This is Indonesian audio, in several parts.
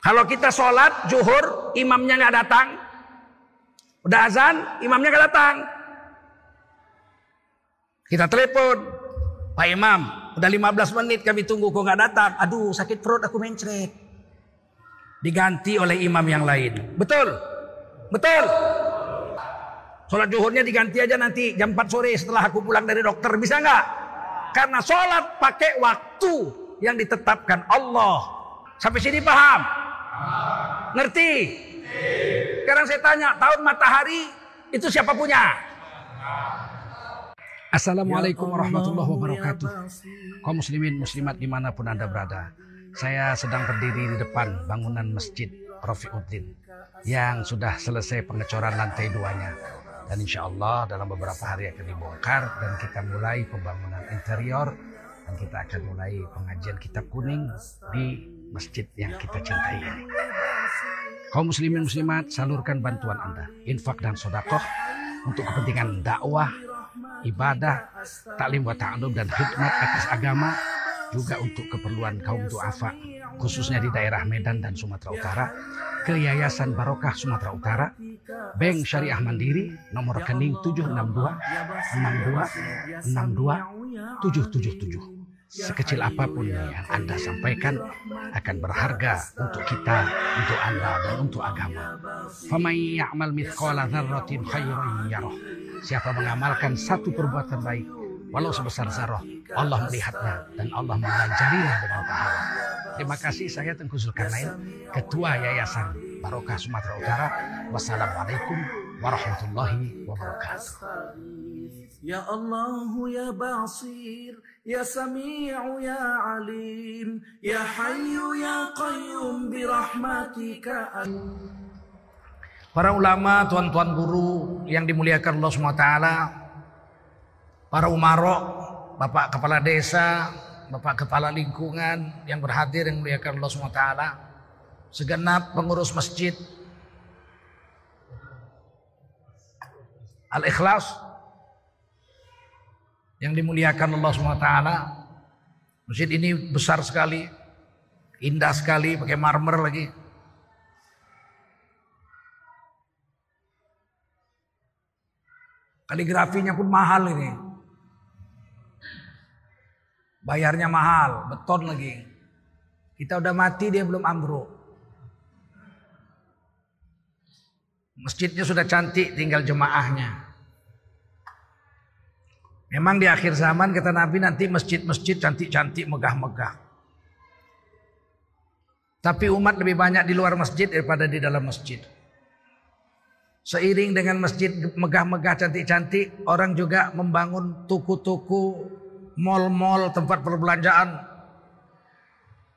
Kalau kita sholat zuhur, imamnya nggak datang, udah azan, imamnya nggak datang. Kita telepon, Pak Imam, udah 15 menit kami tunggu kok nggak datang. Aduh sakit perut aku mencret. Diganti oleh imam yang lain. Betul? Betul? Sholat zuhurnya diganti aja nanti jam 4 sore setelah aku pulang dari dokter. Bisa nggak? Karena sholat pakai waktu yang ditetapkan Allah. Sampai sini paham? Ngerti? Sekarang saya tanya, tahun matahari itu siapa punya? Assalamualaikum warahmatullahi wabarakatuh. Kaum muslimin muslimat di mana pun anda berada. Saya sedang berdiri di depan bangunan masjid Rafiuddin yang sudah selesai pengecoran lantai duanya. Dan insya Allah dalam beberapa hari akan dibongkar dan kita mulai pembangunan interior dan kita akan mulai pengajian kitab kuning di masjid yang kita cintai ini. Kaum muslimin muslimat salurkan bantuan Anda, infak dan sodakoh untuk kepentingan dakwah, ibadah, taklim wa ta'alum dan khidmat atas agama juga untuk keperluan kaum duafa khususnya di daerah Medan dan Sumatera Utara ke Yayasan Barokah Sumatera Utara Bank Syariah Mandiri nomor rekening 762 62 62 777 sekecil apa pun yang Anda sampaikan akan berharga untuk kita, untuk Anda dan untuk agama. Siapa mengamalkan satu perbuatan baik walau sebesar zarah, Allah melihatnya dan Allah mengajarinya dengan pahala. Terima kasih saya Tengku Zulkarnain, Ketua Yayasan Barokah Sumatera Utara. Wassalamualaikum warahmatullahi wabarakatuh. Ya Allah ya Basir Ya Sami'u ya Alim Ya Hayyu ya Qayyum Birahmatika Para ulama, tuan-tuan guru yang dimuliakan Allah SWT Para umarok, bapak kepala desa, bapak kepala lingkungan yang berhadir yang dimuliakan Allah SWT Segenap pengurus masjid Al-Ikhlas yang dimuliakan Allah SWT. Masjid ini besar sekali, indah sekali, pakai marmer lagi. Kaligrafinya pun mahal ini. Bayarnya mahal, beton lagi. Kita udah mati dia belum ambruk. Masjidnya sudah cantik, tinggal jemaahnya. Memang di akhir zaman kata Nabi nanti masjid-masjid cantik-cantik megah-megah. Tapi umat lebih banyak di luar masjid daripada di dalam masjid. Seiring dengan masjid megah-megah cantik-cantik, orang juga membangun tuku-tuku, mall-mall, tempat perbelanjaan.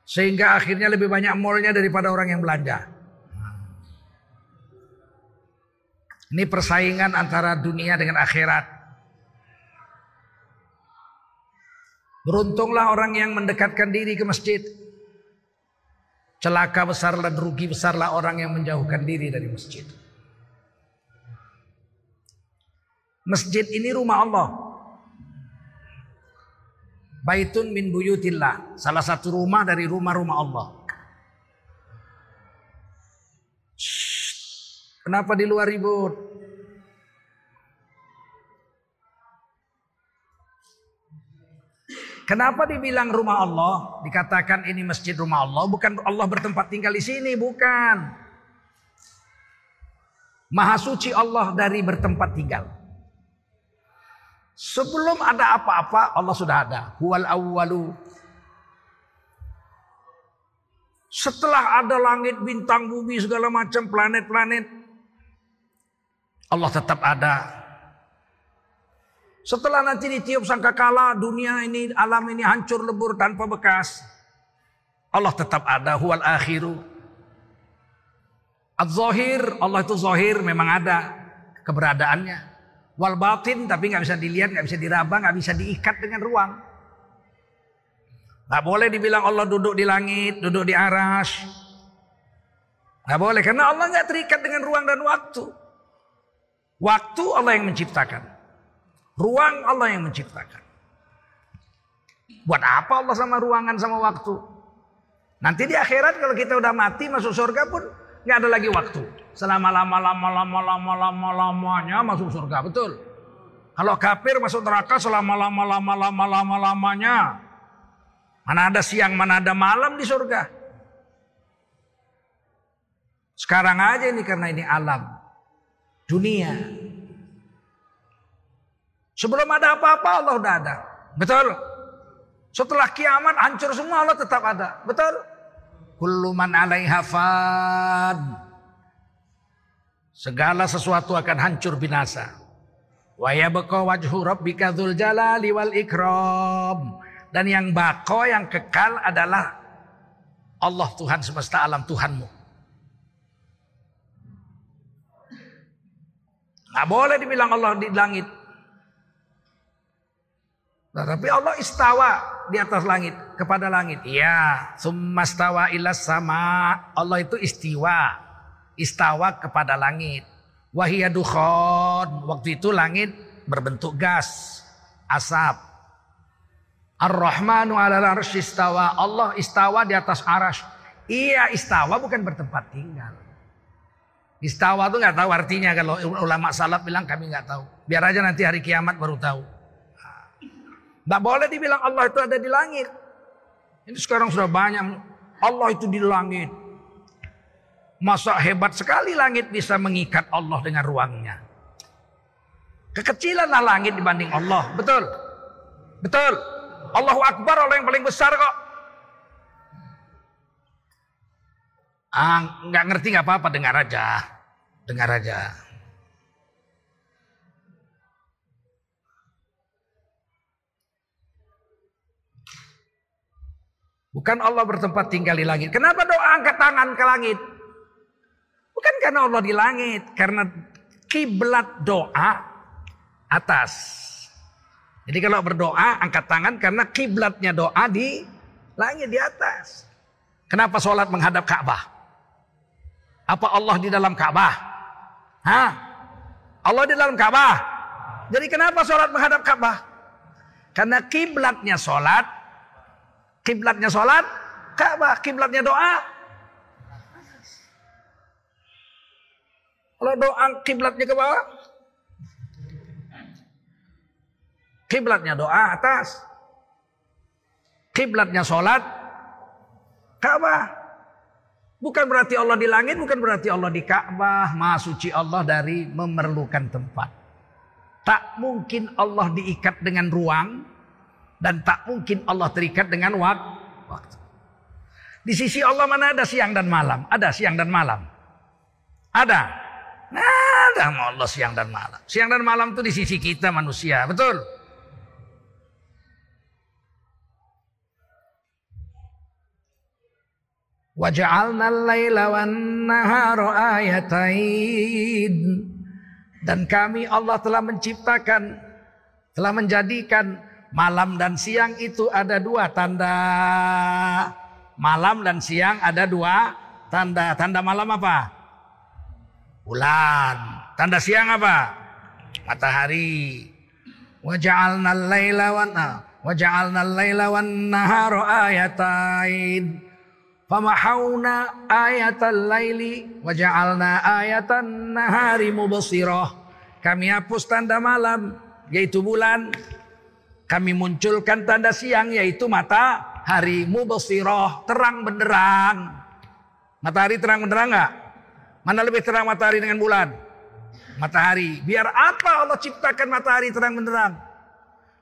Sehingga akhirnya lebih banyak mallnya daripada orang yang belanja. Ini persaingan antara dunia dengan akhirat. Beruntunglah orang yang mendekatkan diri ke masjid. Celaka besar dan rugi besarlah orang yang menjauhkan diri dari masjid. Masjid ini rumah Allah. Baitun min buyutillah. Salah satu rumah dari rumah-rumah Allah. Kenapa di luar ribut? Kenapa dibilang rumah Allah? Dikatakan ini masjid rumah Allah, bukan Allah bertempat tinggal di sini, bukan. Maha suci Allah dari bertempat tinggal. Sebelum ada apa-apa, Allah sudah ada. Huwal awwalu. Setelah ada langit, bintang, bumi, segala macam planet-planet, Allah tetap ada. Setelah nanti ditiup sangkakala dunia ini alam ini hancur lebur tanpa bekas. Allah tetap ada huwal akhiru. Az-zahir Allah itu zahir memang ada keberadaannya. Wal batin tapi nggak bisa dilihat, nggak bisa diraba, nggak bisa diikat dengan ruang. Nggak boleh dibilang Allah duduk di langit, duduk di aras. Nggak boleh karena Allah nggak terikat dengan ruang dan waktu. Waktu Allah yang menciptakan. Ruang Allah yang menciptakan. Buat apa Allah sama ruangan sama waktu? Nanti di akhirat kalau kita udah mati masuk surga pun nggak ada lagi waktu. Selama lama lama lama lama lama lamanya masuk surga, betul. Kalau kafir masuk neraka selama lama lama lama lama lamanya. Mana ada siang, mana ada malam di surga. Sekarang aja ini karena ini alam dunia. Sebelum ada apa-apa Allah udah ada. Betul. Setelah kiamat hancur semua Allah tetap ada. Betul. Kullu man alaiha. Segala sesuatu akan hancur binasa. Wa yabqa wajhu rabbika dzul jalali wal ikram. Dan yang bako yang kekal adalah Allah Tuhan semesta alam Tuhanmu. Nggak boleh dibilang Allah di langit. Nah, tapi Allah istawa di atas langit kepada langit. Iya, summastawa ilas sama. Allah itu istiwa. Istawa kepada langit. Wahia dukhon. Waktu itu langit berbentuk gas, asap. Ar-Rahmanu ala istawa. Allah istawa di atas arash. Iya istawa bukan bertempat tinggal. Istawa itu nggak tahu artinya kalau ulama salaf bilang kami nggak tahu. Biar aja nanti hari kiamat baru tahu. Tidak boleh dibilang Allah itu ada di langit. Ini sekarang sudah banyak. Allah itu di langit. Masa hebat sekali langit bisa mengikat Allah dengan ruangnya. Kekecilanlah langit dibanding Allah. Betul. Betul. Allahu Akbar Allah yang paling besar kok. Ah, nggak ngerti nggak apa-apa dengar aja. Dengar aja. Bukan Allah bertempat tinggal di langit. Kenapa doa angkat tangan ke langit? Bukan karena Allah di langit, karena kiblat doa atas. Jadi kalau berdoa angkat tangan karena kiblatnya doa di langit di atas. Kenapa sholat menghadap Ka'bah? Apa Allah di dalam Ka'bah? Hah? Allah di dalam Ka'bah. Jadi kenapa sholat menghadap Ka'bah? Karena kiblatnya sholat Kiblatnya sholat, Ka'bah. Kiblatnya doa. Kalau doa kiblatnya ke bawah. Kiblatnya doa atas. Kiblatnya sholat, Ka'bah. Bukan berarti Allah di langit, bukan berarti Allah di Ka'bah. Maha suci Allah dari memerlukan tempat. Tak mungkin Allah diikat dengan ruang, dan tak mungkin Allah terikat dengan waktu. Di sisi Allah mana ada siang dan malam? Ada siang dan malam. Ada. Nah, ada Allah siang dan malam. Siang dan malam itu di sisi kita manusia, betul? Waja'alna al-laila wan-nahara. Dan kami Allah telah menciptakan, telah menjadikan Malam dan siang itu ada dua tanda. Malam dan siang ada dua tanda. Tanda malam apa? Bulan. Tanda siang apa? Matahari. Waja'alna al-laila wan waja'alna al-laila wan nahara ayatain. Famahawna ayatal laili waja'alna ayatan nahari mubsirah. Kami hapus tanda malam yaitu bulan kami munculkan tanda siang yaitu mata hari mubasirah, terang benderang. Matahari terang benderang enggak? Mana lebih terang matahari dengan bulan? Matahari. Biar apa Allah ciptakan matahari terang benderang?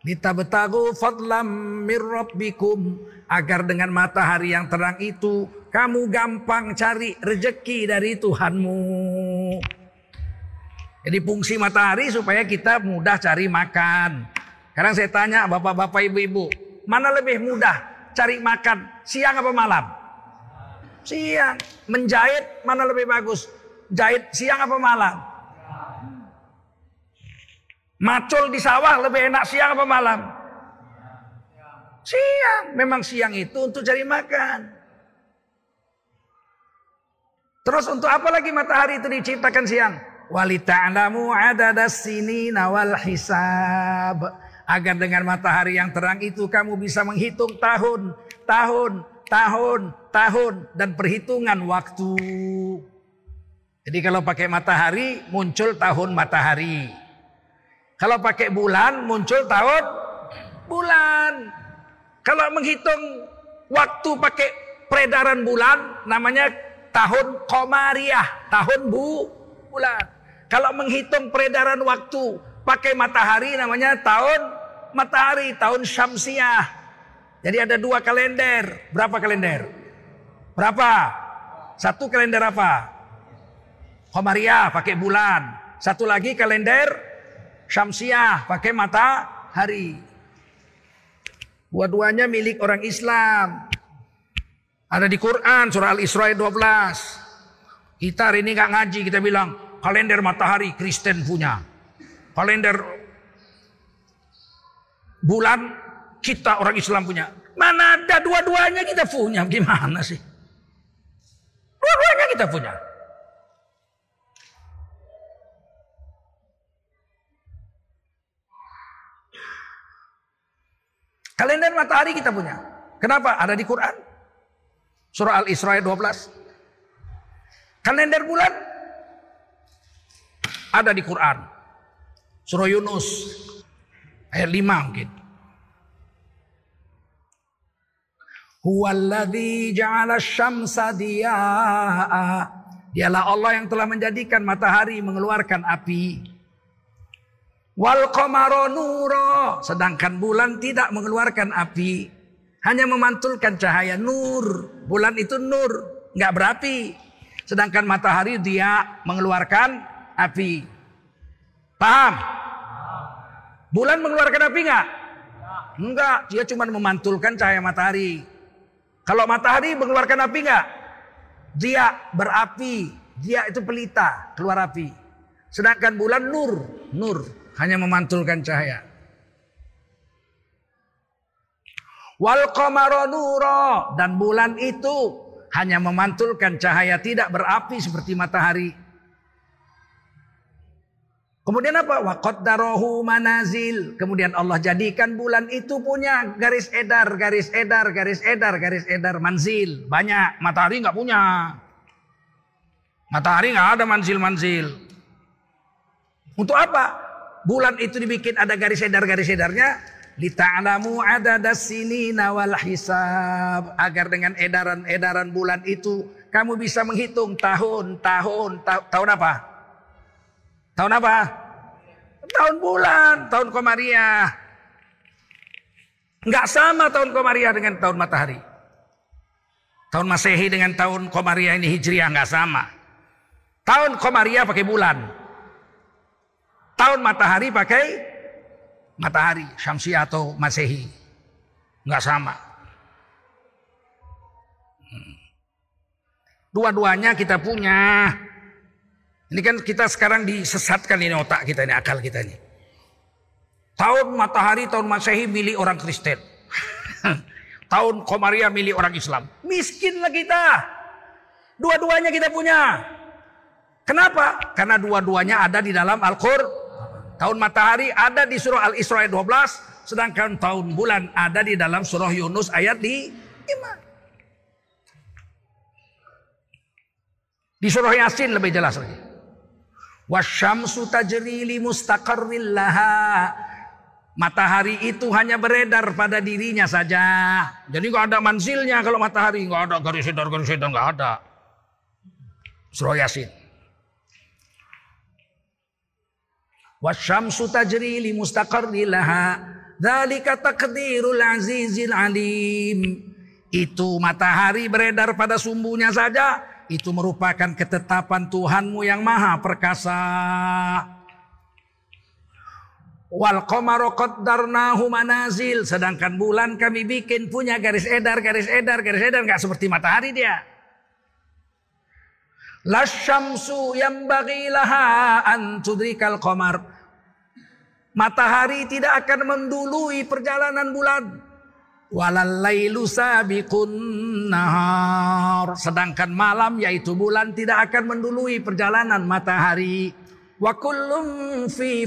Litabtagu fadlam mir rabbikum agar dengan matahari yang terang itu kamu gampang cari rejeki dari Tuhanmu. Jadi fungsi matahari supaya kita mudah cari makan. Sekarang saya tanya bapak-bapak ibu-ibu, mana lebih mudah cari makan siang apa malam? Siang. Menjahit mana lebih bagus? Jahit siang apa malam? Macul di sawah lebih enak siang apa malam? Siang. Memang siang itu untuk cari makan. Terus untuk apa lagi matahari itu diciptakan siang? Walita'lamu adadas sini nawal hisab agar dengan matahari yang terang itu kamu bisa menghitung tahun, tahun, tahun, tahun dan perhitungan waktu. Jadi kalau pakai matahari muncul tahun matahari. Kalau pakai bulan muncul tahun bulan. Kalau menghitung waktu pakai peredaran bulan namanya tahun komariah, tahun bu bulan. Kalau menghitung peredaran waktu pakai matahari namanya tahun matahari, tahun syamsiah. Jadi ada dua kalender. Berapa kalender? Berapa? Satu kalender apa? Komariah pakai bulan. Satu lagi kalender Syamsiah pakai matahari. Dua-duanya milik orang Islam. Ada di Quran surah Al-Isra 12. Kita hari ini nggak ngaji kita bilang kalender matahari Kristen punya. Kalender bulan kita orang Islam punya. Mana ada dua-duanya kita punya? Gimana sih? Dua-duanya kita punya. Kalender matahari kita punya. Kenapa? Ada di Quran. Surah Al-Isra 12. Kalender bulan ada di Quran. Surah Yunus ayat 5 mungkin. Huwallazi ja'ala syamsa diya'a. Dialah Allah yang telah menjadikan matahari mengeluarkan api. Wal nura, sedangkan bulan tidak mengeluarkan api, hanya memantulkan cahaya nur. Bulan itu nur, nggak berapi. Sedangkan matahari dia mengeluarkan api. Paham? Bulan mengeluarkan api nggak? Enggak, dia cuma memantulkan cahaya matahari. Kalau matahari mengeluarkan api nggak? Dia berapi, dia itu pelita, keluar api. Sedangkan bulan nur, nur hanya memantulkan cahaya. Wal dan bulan itu hanya memantulkan cahaya tidak berapi seperti matahari. Kemudian apa? Waqaddarahu manazil. Kemudian Allah jadikan bulan itu punya garis edar, garis edar, garis edar, garis edar, manzil. Banyak. Matahari nggak punya. Matahari nggak ada manzil-manzil. Untuk apa? Bulan itu dibikin ada garis edar-garis edarnya. Lita'lamu adadas sini nawal hisab. Agar dengan edaran-edaran bulan itu kamu bisa menghitung tahun tahun ta tahun apa? Tahun apa? Tahun bulan tahun komariah. Nggak sama tahun komariah dengan tahun matahari. Tahun masehi dengan tahun komariah ini hijriah nggak sama. Tahun komariah pakai bulan tahun matahari pakai matahari Syamsi atau Masehi. Nggak sama. Hmm. Dua-duanya kita punya. Ini kan kita sekarang disesatkan ini otak kita ini, akal kita ini. Tahun matahari, tahun Masehi milik orang Kristen. tahun Komariah milik orang Islam. Miskinlah kita. Dua-duanya kita punya. Kenapa? Karena dua-duanya ada di dalam Al-Qur'an. Tahun matahari ada di surah Al-Isra ayat 12. Sedangkan tahun bulan ada di dalam surah Yunus ayat di 5. Di surah Yasin lebih jelas lagi. Wasyamsu tajri li mustaqarril Matahari itu hanya beredar pada dirinya saja. Jadi nggak ada manzilnya kalau matahari, nggak ada garis edar garis edar nggak ada. Surah Yasin. Wasyamsu tajri li mustaqarri laha. Dzalika taqdirul azizil alim. Itu matahari beredar pada sumbunya saja. Itu merupakan ketetapan Tuhanmu yang maha perkasa. Wal qamaru qaddarnahu manazil. Sedangkan bulan kami bikin punya garis edar garis edar garis edar. Nggak seperti matahari dia. Lasyamsu yang bagilaha an tudrikal qamar Matahari tidak akan mendului perjalanan bulan. Walalailu sabiqun nahar. Sedangkan malam yaitu bulan tidak akan mendului perjalanan matahari. Wa kullum fi.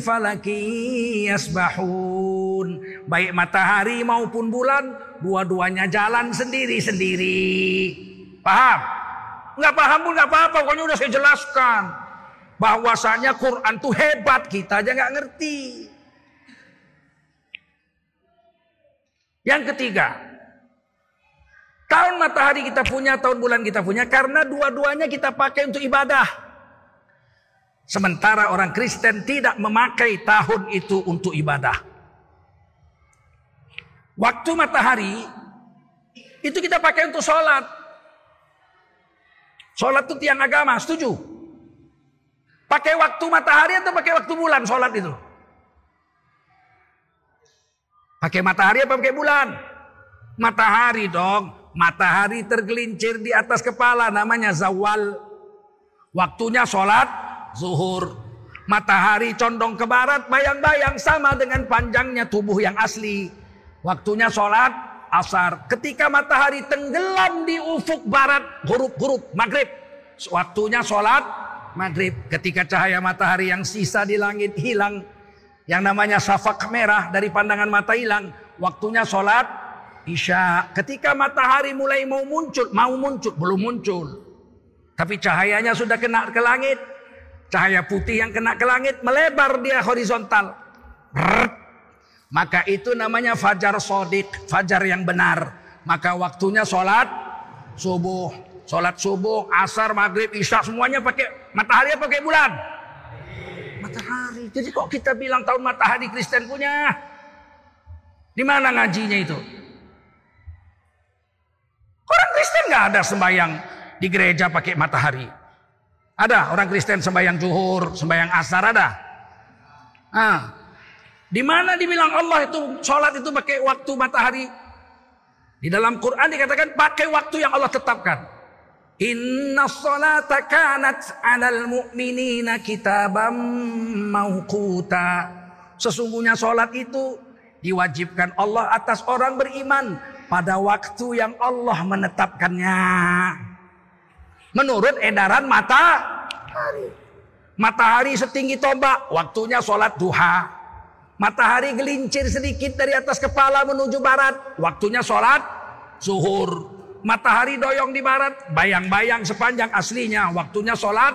Baik matahari maupun bulan, dua-duanya jalan sendiri-sendiri. Paham? Nggak paham pun nggak apa-apa, pokoknya udah saya jelaskan. Bahwasanya Quran tuh hebat, kita aja nggak ngerti. Yang ketiga, tahun matahari kita punya, tahun bulan kita punya, karena dua-duanya kita pakai untuk ibadah. Sementara orang Kristen tidak memakai tahun itu untuk ibadah. Waktu matahari itu kita pakai untuk sholat. Sholat itu tiang agama, setuju? Pakai waktu matahari atau pakai waktu bulan sholat itu? Pakai matahari apa pakai bulan? Matahari dong. Matahari tergelincir di atas kepala namanya zawal. Waktunya sholat zuhur. Matahari condong ke barat bayang-bayang sama dengan panjangnya tubuh yang asli. Waktunya sholat asar. Ketika matahari tenggelam di ufuk barat huruf-huruf maghrib. Waktunya sholat maghrib. Ketika cahaya matahari yang sisa di langit hilang yang namanya safak merah dari pandangan mata hilang. Waktunya sholat isya. Ketika matahari mulai mau muncul, mau muncul, belum muncul. Tapi cahayanya sudah kena ke langit. Cahaya putih yang kena ke langit melebar dia horizontal. Maka itu namanya fajar sodik, fajar yang benar. Maka waktunya sholat subuh. Sholat subuh, asar, maghrib, isya semuanya pakai matahari pakai bulan? Matahari. Jadi kok kita bilang tahun matahari Kristen punya? Di mana ngajinya itu? Orang Kristen nggak ada sembahyang di gereja pakai matahari. Ada orang Kristen sembahyang zuhur, sembahyang asar ada. Ah, di mana dibilang Allah itu sholat itu pakai waktu matahari? Di dalam Quran dikatakan pakai waktu yang Allah tetapkan. Inna salata kanat alal mu'minina kitabam mauquta. Sesungguhnya solat itu diwajibkan Allah atas orang beriman pada waktu yang Allah menetapkannya. Menurut edaran matahari. Matahari setinggi tombak, waktunya sholat duha. Matahari gelincir sedikit dari atas kepala menuju barat, waktunya sholat zuhur. Matahari doyong di barat, bayang-bayang sepanjang aslinya. Waktunya sholat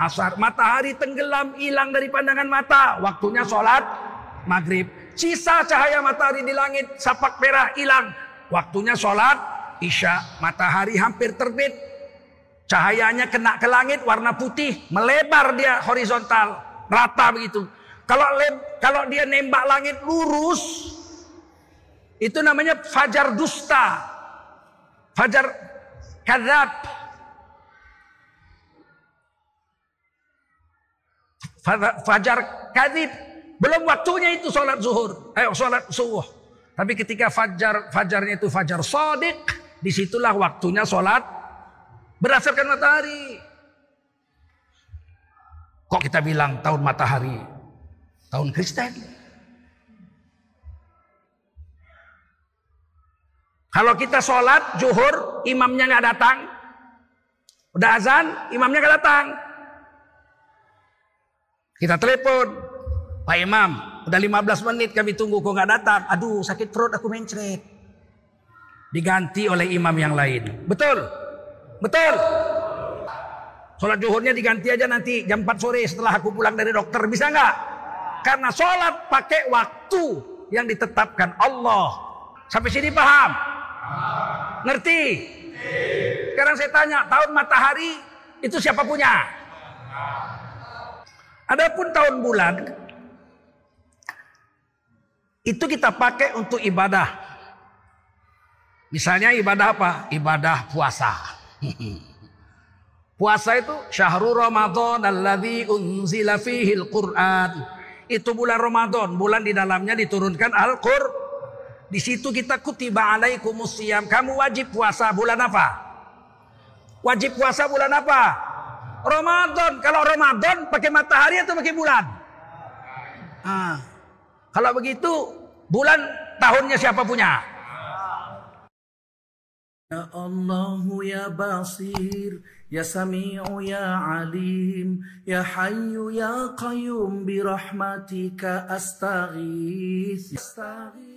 asar. Matahari tenggelam, hilang dari pandangan mata. Waktunya sholat maghrib. Sisa cahaya matahari di langit, sapak merah hilang. Waktunya sholat isya. Matahari hampir terbit. Cahayanya kena ke langit warna putih, melebar dia horizontal, rata begitu. Kalau kalau dia nembak langit lurus, itu namanya fajar dusta. Fajar kadzab. Fajar kadzib. Belum waktunya itu sholat zuhur. Eh, sholat subuh. Tapi ketika fajar fajarnya itu fajar sodik. Di situlah waktunya sholat. Berdasarkan matahari. Kok kita bilang tahun matahari? Tahun Kristen. Kalau kita sholat zuhur, imamnya nggak datang, udah azan, imamnya nggak datang. Kita telepon, Pak Imam, udah 15 menit kami tunggu kok nggak datang. Aduh sakit perut aku mencret. Diganti oleh imam yang lain. Betul? Betul? Sholat zuhurnya diganti aja nanti jam 4 sore setelah aku pulang dari dokter. Bisa nggak? Karena sholat pakai waktu yang ditetapkan Allah. Sampai sini paham? Ngerti? Sekarang saya tanya, tahun matahari itu siapa punya? Adapun tahun bulan itu kita pakai untuk ibadah. Misalnya ibadah apa? Ibadah puasa. puasa itu syahrul Ramadan alladzi unzila fihil Qur'an. Itu bulan Ramadan, bulan di dalamnya diturunkan Al-Qur'an. Di situ kita kutiba alaikumus siyam. Kamu wajib puasa bulan apa? Wajib puasa bulan apa? Ramadan. Kalau Ramadan pakai matahari atau pakai bulan? Ah. Kalau begitu bulan tahunnya siapa punya? Ya Allah ya Basir Ya Sami'u ya Alim Ya Hayyu ya Qayyum astaghith Astaghith